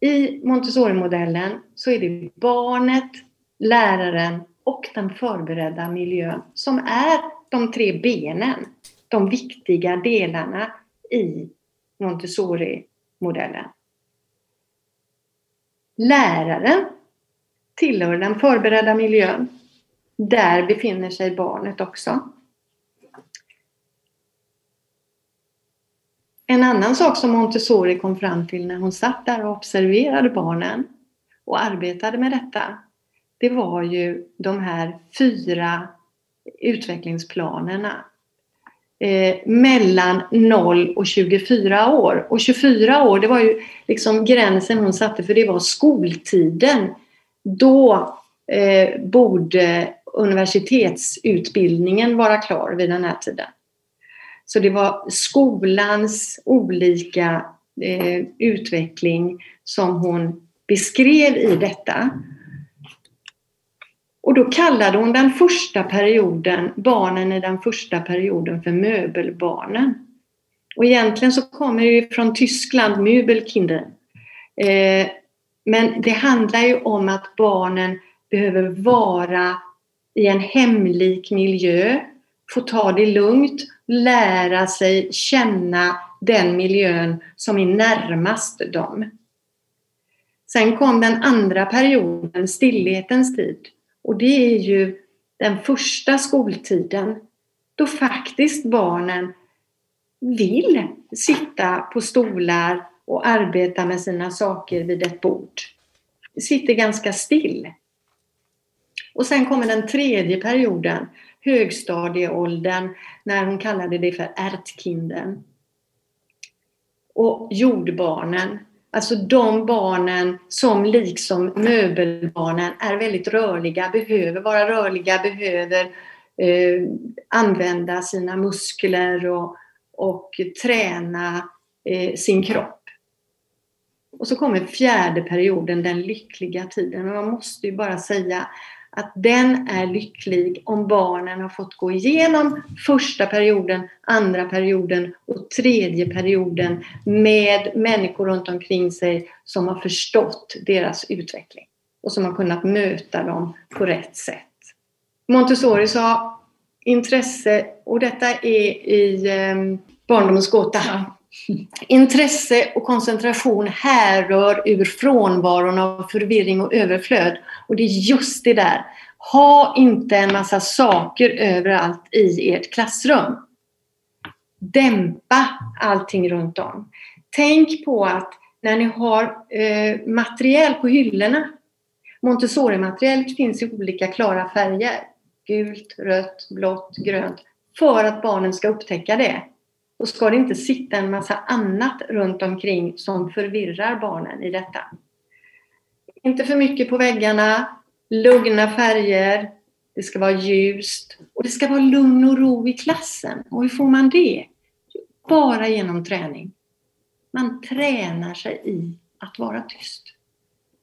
i Montessori-modellen så är det barnet, läraren och den förberedda miljön som är de tre benen, de viktiga delarna i Montessori-modellen. Läraren tillhör den förberedda miljön. Där befinner sig barnet också. En annan sak som Montessori kom fram till när hon satt där och observerade barnen och arbetade med detta, det var ju de här fyra utvecklingsplanerna. eh, mellan 0 och 24 år. Och 24 år, det var ju liksom gränsen hon satte för det var skoltiden. Då eh, borde universitetsutbildningen vara klar vid den här tiden. Så det var skolans olika eh, utveckling som hon beskrev i detta. Och då kallade hon den första perioden, barnen i den första perioden för möbelbarnen. Och egentligen så kommer det från Tyskland, Möbelkinder. Eh, men det handlar ju om att barnen behöver vara i en hemlik miljö, få ta det lugnt, lära sig känna den miljön som är närmast dem. Sen kom den andra perioden, stillhetens tid. Och det är ju den första skoltiden då faktiskt barnen vill sitta på stolar och arbeta med sina saker vid ett bord. Sitter ganska still. Och sen kommer den tredje perioden, högstadieåldern, när hon kallade det för ärtkinden. Och jordbarnen, Alltså de barnen som liksom möbelbarnen är väldigt rörliga, behöver vara rörliga, behöver eh, använda sina muskler och, och träna eh, sin kropp. Och så kommer fjärde perioden, den lyckliga tiden. Och man måste ju bara säga att den är lycklig om barnen har fått gå igenom första perioden, andra perioden och tredje perioden med människor runt omkring sig som har förstått deras utveckling och som har kunnat möta dem på rätt sätt. Montessori sa intresse, och detta är i ehm, Barndomens gåta. Intresse och koncentration härrör ur frånvaron av förvirring och överflöd. Och det är just det där. Ha inte en massa saker överallt i ert klassrum. Dämpa allting runt om. Tänk på att när ni har eh, material på hyllorna, Montessori-materialet finns i olika klara färger. Gult, rött, blått, grönt. För att barnen ska upptäcka det. Då ska det inte sitta en massa annat runt omkring som förvirrar barnen i detta. Inte för mycket på väggarna, lugna färger, det ska vara ljust och det ska vara lugn och ro i klassen. Och hur får man det? Bara genom träning. Man tränar sig i att vara tyst.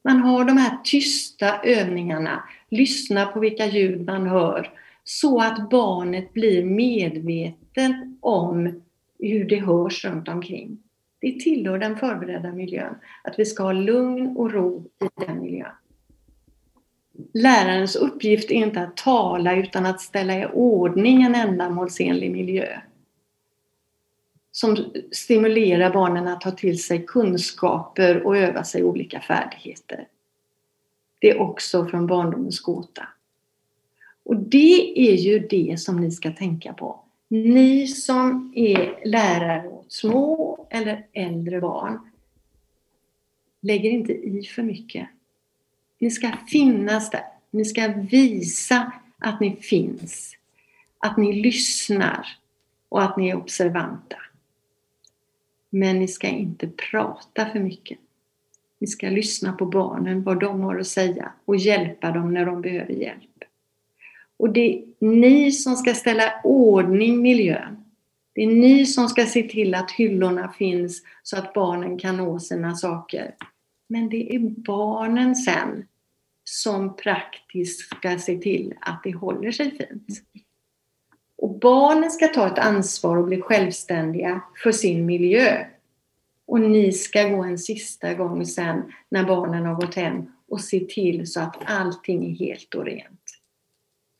Man har de här tysta övningarna, lyssna på vilka ljud man hör, så att barnet blir medvetet om hur det hörs runt omkring. Det tillhör den förberedda miljön, att vi ska ha lugn och ro i den miljön. Lärarens uppgift är inte att tala utan att ställa i ordning en ändamålsenlig miljö som stimulerar barnen att ta till sig kunskaper och öva sig olika färdigheter. Det är också från barndomens gåta. Och det är ju det som ni ska tänka på. Ni som är lärare åt små eller äldre barn, lägger inte i för mycket. Ni ska finnas där. Ni ska visa att ni finns. Att ni lyssnar och att ni är observanta. Men ni ska inte prata för mycket. Ni ska lyssna på barnen, vad de har att säga och hjälpa dem när de behöver hjälp. Och det är ni som ska ställa ordning miljön. Det är ni som ska se till att hyllorna finns så att barnen kan nå sina saker. Men det är barnen sen som praktiskt ska se till att det håller sig fint. Och barnen ska ta ett ansvar och bli självständiga för sin miljö. Och ni ska gå en sista gång sen när barnen har gått hem och se till så att allting är helt och rent.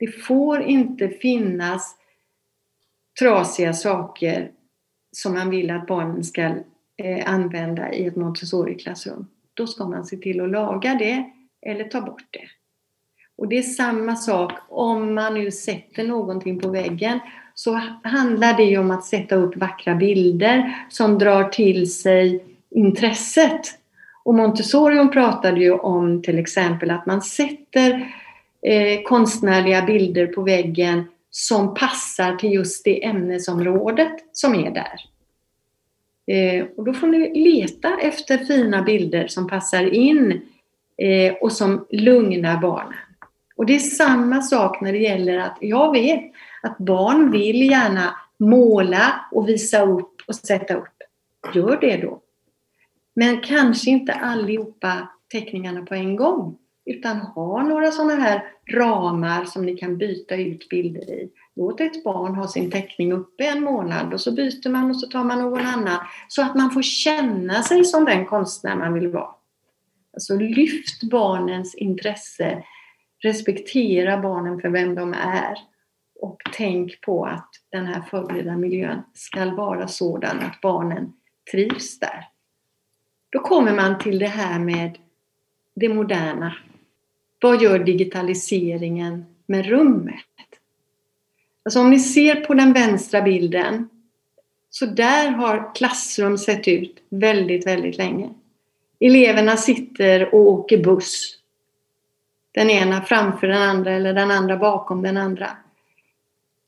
Det får inte finnas trasiga saker som man vill att barnen ska eh, använda i ett Montessori-klassrum. Då ska man se till att laga det eller ta bort det. Och det är samma sak om man nu sätter någonting på väggen så handlar det ju om att sätta upp vackra bilder som drar till sig intresset. Och Montessori pratade ju om till exempel att man sätter eh, konstnärliga bilder på väggen som passar till just det ämnesområdet som är där. Eh, och då får ni leta efter fina bilder som passar in eh, och som lugnar barnen. Och det är samma sak när det gäller att jag vet att barn vill gärna måla och visa upp och sätta upp. Gör det då. Men kanske inte allihopa teckningarna på en gång utan ha några sådana här ramar som ni kan byta ut bilder i. Låt ett barn ha sin teckning uppe en månad och så byter man och så tar man någon annan så att man får känna sig som den konstnär man vill vara. Alltså lyft barnens intresse, respektera barnen för vem de är och tänk på att den här förberedda miljön ska vara sådan att barnen trivs där. Då kommer man till det här med det moderna. Vad gör digitaliseringen med rummet? Alltså om ni ser på den vänstra bilden så där har klassrum sett ut väldigt, väldigt länge. Eleverna sitter och åker buss. Den ena framför den andra eller den andra bakom den andra.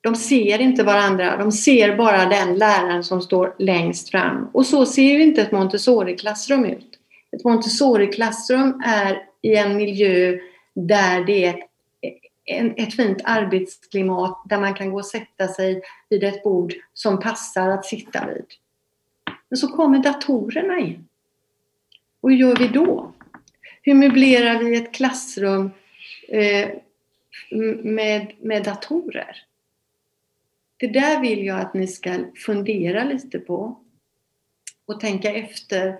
De ser inte varandra, de ser bara den läraren som står längst fram. Och så ser ju inte ett Montessori-klassrum ut. Ett Montessori-klassrum är i en miljö där det är ett, ett fint arbetsklimat där man kan gå och sätta sig vid ett bord som passar att sitta vid. Men så kommer datorerna in. Och hur gör vi då? Hur möblerar vi ett klassrum eh, med, med datorer? Det där vill jag att ni ska fundera lite på och tänka efter.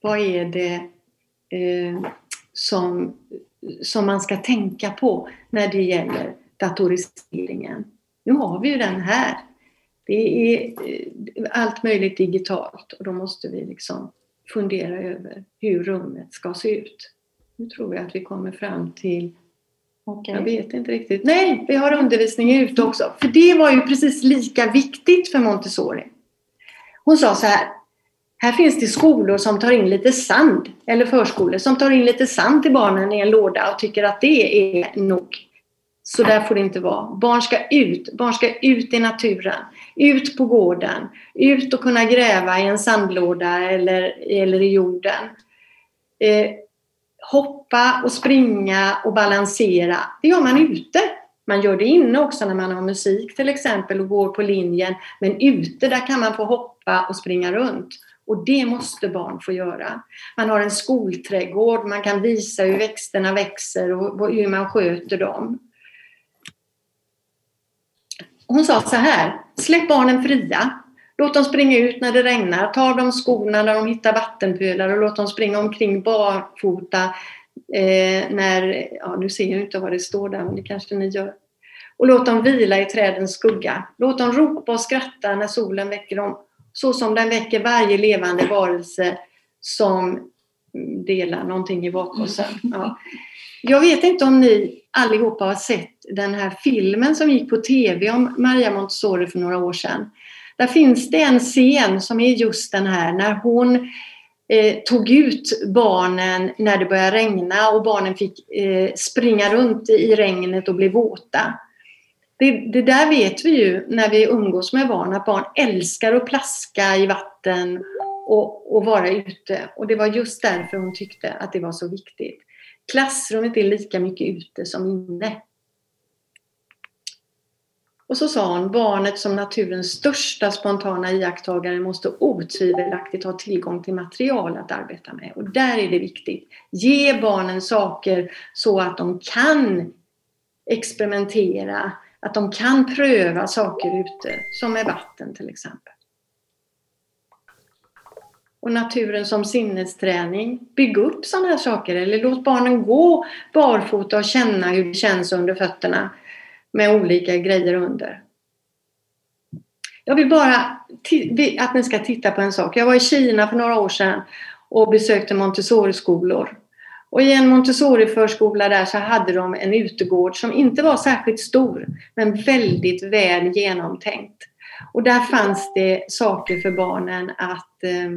Vad är det eh, som, som man ska tänka på när det gäller datoriseringen? Nu har vi ju den här. Det är eh, allt möjligt digitalt och då måste vi liksom fundera över hur rummet ska se ut. Nu tror jag att vi kommer fram till Okay. Jag vet inte riktigt. Nej, vi har undervisning ute också. För det var ju precis lika viktigt för Montessori. Hon sa så här. Här finns det skolor som tar in lite sand, eller förskolor som tar in lite sand till barnen i en låda och tycker att det är nog. Så där får det inte vara. Barn ska ut. Barn ska ut i naturen. Ut på gården. Ut och kunna gräva i en sandlåda eller, eller i jorden. Eh, hoppa och springa och balansera, det gör man ute. Man gör det inne också när man har musik till exempel och går på linjen. Men ute där kan man få hoppa och springa runt. Och det måste barn få göra. Man har en skolträdgård, man kan visa hur växterna växer och hur man sköter dem. Hon sa så här, släpp barnen fria. Låt dem springa ut när det regnar. Ta av dem skorna när de hittar vattenpölar och låt dem springa omkring barfota. Eh, när, ja, nu ser jag inte vad det står där, men det kanske ni gör. Och låt dem vila i trädens skugga. Låt dem ropa och skratta när solen väcker dem, så som den väcker varje levande varelse som delar någonting i bakgåsen. Ja. Jag vet inte om ni allihopa har sett den här filmen som gick på TV om Maria Montessori för några år sedan. Där finns det en scen som är just den här när hon eh, tog ut barnen när det började regna och barnen fick eh, springa runt i regnet och bli våta. Det, det, där vet vi ju när vi umgås med barn, att barn älskar att plaska i vatten och, och vara ute. Och det var just därför hon tyckte att det var så viktigt. Klassrummet är lika mycket ute som inne. Och så sa hon, barnet som naturens största spontana iakttagare måste otvivelaktigt ha tillgång till material att arbeta med. Och där är det viktigt. Ge barnen saker så att de kan experimentera, att de kan pröva saker ute, som med vatten till exempel. Och naturen som sinnesträning. Bygg upp sådana här saker eller låt barnen gå barfota och känna hur det känns under fötterna med olika grejer under. Jag vill bara att ni ska titta på en sak. Jag var i Kina för några år sedan och besökte Montessori-skolor. Och i en Montessori-förskola där så hade de en utegård som inte var särskilt stor men väldigt väl genomtänkt. Och där fanns det saker för barnen att eh,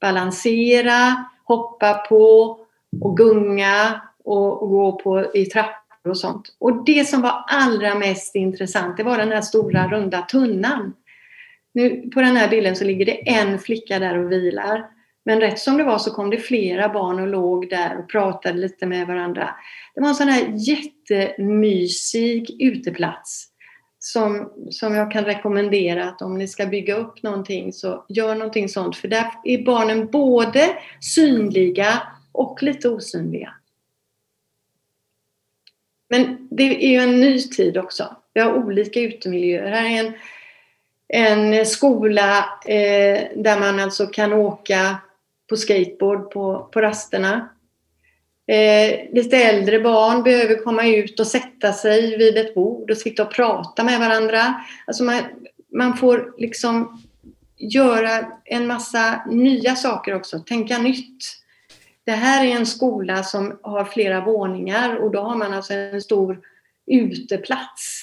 balansera, hoppa på och gunga och, och gå på, i trappor och sånt. Och det som var allra mest intressant, det var den här stora runda tunnan. Nu, på den här bilden så ligger det en flicka där och vilar. Men rätt som det var så kom det flera barn och låg där och pratade lite med varandra. Det var en sån här jättemysig uteplats som, som jag kan rekommendera att om ni ska bygga upp någonting så gör någonting sånt. För där är barnen både synliga och lite osynliga. Men det är ju en ny tid också. Vi har olika utemiljöer. Här är en, en skola eh, där man alltså kan åka på skateboard på, på rasterna. Eh, lite äldre barn behöver komma ut och sätta sig vid ett bord och sitta och prata med varandra. Alltså man, man får liksom göra en massa nya saker också, tänka nytt. Det här är en skola som har flera våningar och då har man alltså en stor uteplats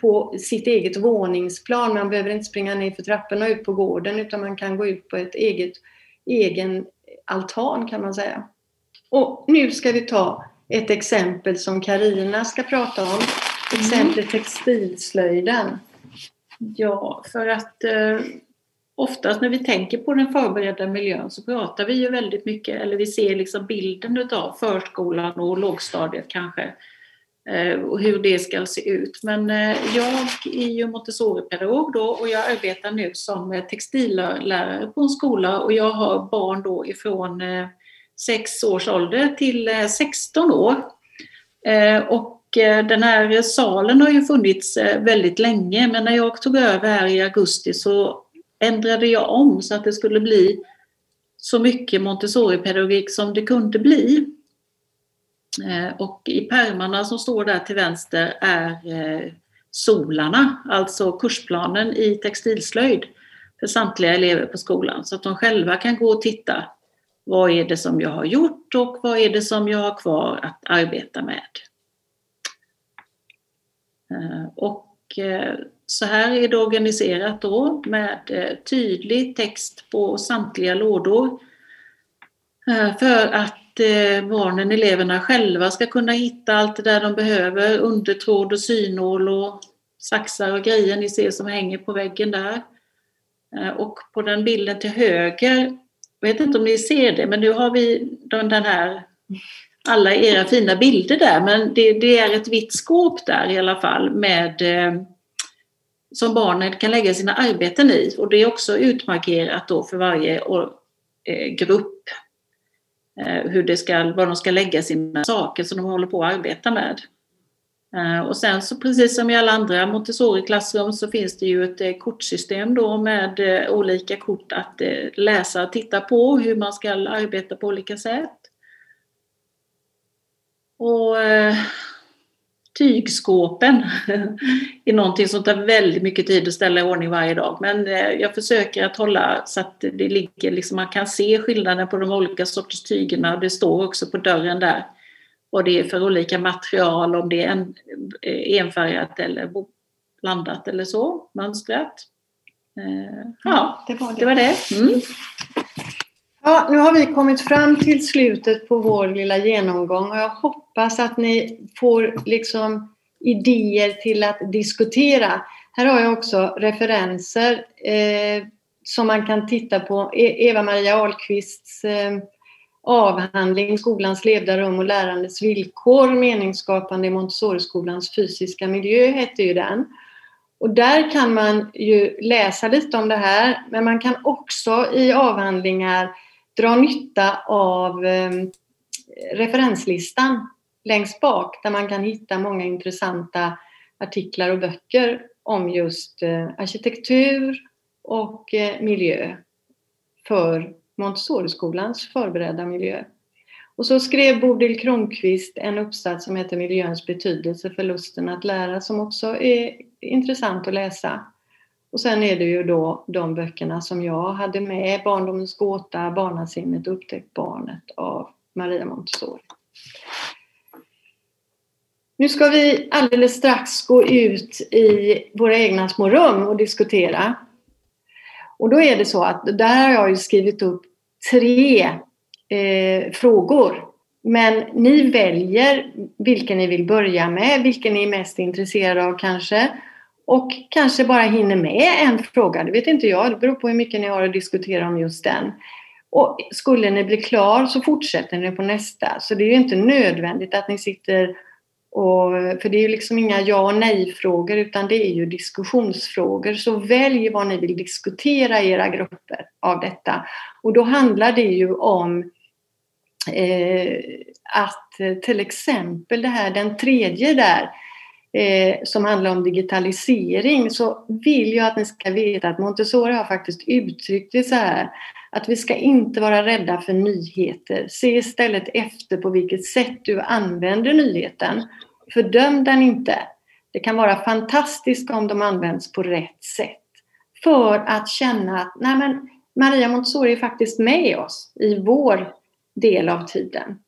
på sitt eget våningsplan. Man behöver inte springa ner för trapporna och ut på gården utan man kan gå ut på ett eget egen altan kan man säga. Och nu ska vi ta ett exempel som Karina ska prata om. Exemplet textilslöjden. Ja, för att eh, oftast när vi tänker på den förberedda miljön så pratar vi ju väldigt mycket, eller vi ser liksom bilden av förskolan och lågstadiet kanske Eh, och hur det ska se ut. Men eh, jag är ju Montessori-pedagog då och jag arbetar nu som eh, textillärare på en skola och jag har barn då ifrån 6 års ålder till 16 år. Och den här salen har ju funnits väldigt länge men när jag tog över här i augusti så ändrade jag om så att det skulle bli så mycket Montessori-pedagogik som det kunde bli. Eh, och i pärmarna som står där till vänster är eh, solarna, alltså kursplanen i textilslöjd för samtliga elever på skolan så att de själva kan gå och titta. Vad är det som jag har gjort och vad är det som jag har kvar att arbeta med? Eh, och så här är det organiserat då med tydlig text på samtliga lådor för att Eh, barnen, eleverna själva ska kunna hitta allt det där de behöver, undertråd och synål och saxar och grejer ni ser som hänger på väggen där. Eh, och på den bilden till höger, jag vet inte om ni ser det, men nu har vi den här, alla era fina bilder där, men det, det är ett vitt skåp där i alla fall med eh, som barnen kan lägga sina arbeten i. Och det är också utmarkerat då för varje grupp. Eh, hur det ska, var de ska lägga sina saker som de håller på att arbeta med. Eh, och sen så precis som i alla andra Montessori-klassrum så finns det ju ett eh, kortsystem då med olika kort att läsa och titta på hur man ska arbeta på olika sätt. Och tygskåpen är någonting som tar väldigt mycket tid att ställa i ordning varje dag. Men eh, jag försöker att hålla så att det ligger, liksom, man kan se skillnaden på de olika sorters tygerna. Det står också på dörren där vad det är för olika material, om det är en, eh, enfärgat eller blandat eller så, mönstrat. Eh, ja, det var det. det, var det. Mm. Ja, nu har vi kommit fram till slutet på vår lilla genomgång och jag hoppas att ni får liksom idéer till att diskutera. Här har jag också referenser eh, som man kan titta på. E-, Eva-Maria Ahlqvists eh, avhandling Skolans levda rum och lärandets villkor, meningsskapande i Montessoriskolans fysiska miljö hette ju den. Och där kan man ju läsa lite om det här, men man kan också i avhandlingar dra nytta av eh, referenslistan längst bak där man kan hitta många intressanta artiklar och böcker om just eh, arkitektur och eh, miljö för Montessoriskolans förberedda miljö. Och så skrev Bodil Kronqvist en uppsats som heter Miljöns betydelse för lusten att lära som också är intressant att läsa. Och sen är det ju då de böckerna som jag hade med, Barndomens gåta, Barnasinnet, Upptäck barnet av Maria Montessori. Nu ska vi alldeles strax gå ut i våra egna små rum och diskutera. Och då är det så att där har jag ju skrivit upp tre eh, frågor Men ni väljer vilken ni vill börja med, vilken ni är mest intresserade av kanske. Och kanske bara hinner med en fråga, det vet inte jag, det beror på hur mycket ni har att diskutera om just den. Och skulle ni bli klar så fortsätter ni på nästa. Så det är ju inte nödvändigt att ni sitter och, för det är ju liksom inga ja och nej-frågor utan det är ju diskussionsfrågor. Så välj vad ni vill diskutera i era grupper av detta. Och då handlar det ju om eh, att till exempel det här, den tredje där, eh, som handlar om digitalisering, så vill jag att ni ska veta att Montessori har faktiskt uttryckt det så här att vi ska inte vara rädda för nyheter. Se istället efter på vilket sätt du använder nyheten. Fördöm den inte. Det kan vara fantastiskt om de används på rätt sätt. För att känna att nej men, Maria Montessori är faktiskt med oss i vår del av tiden.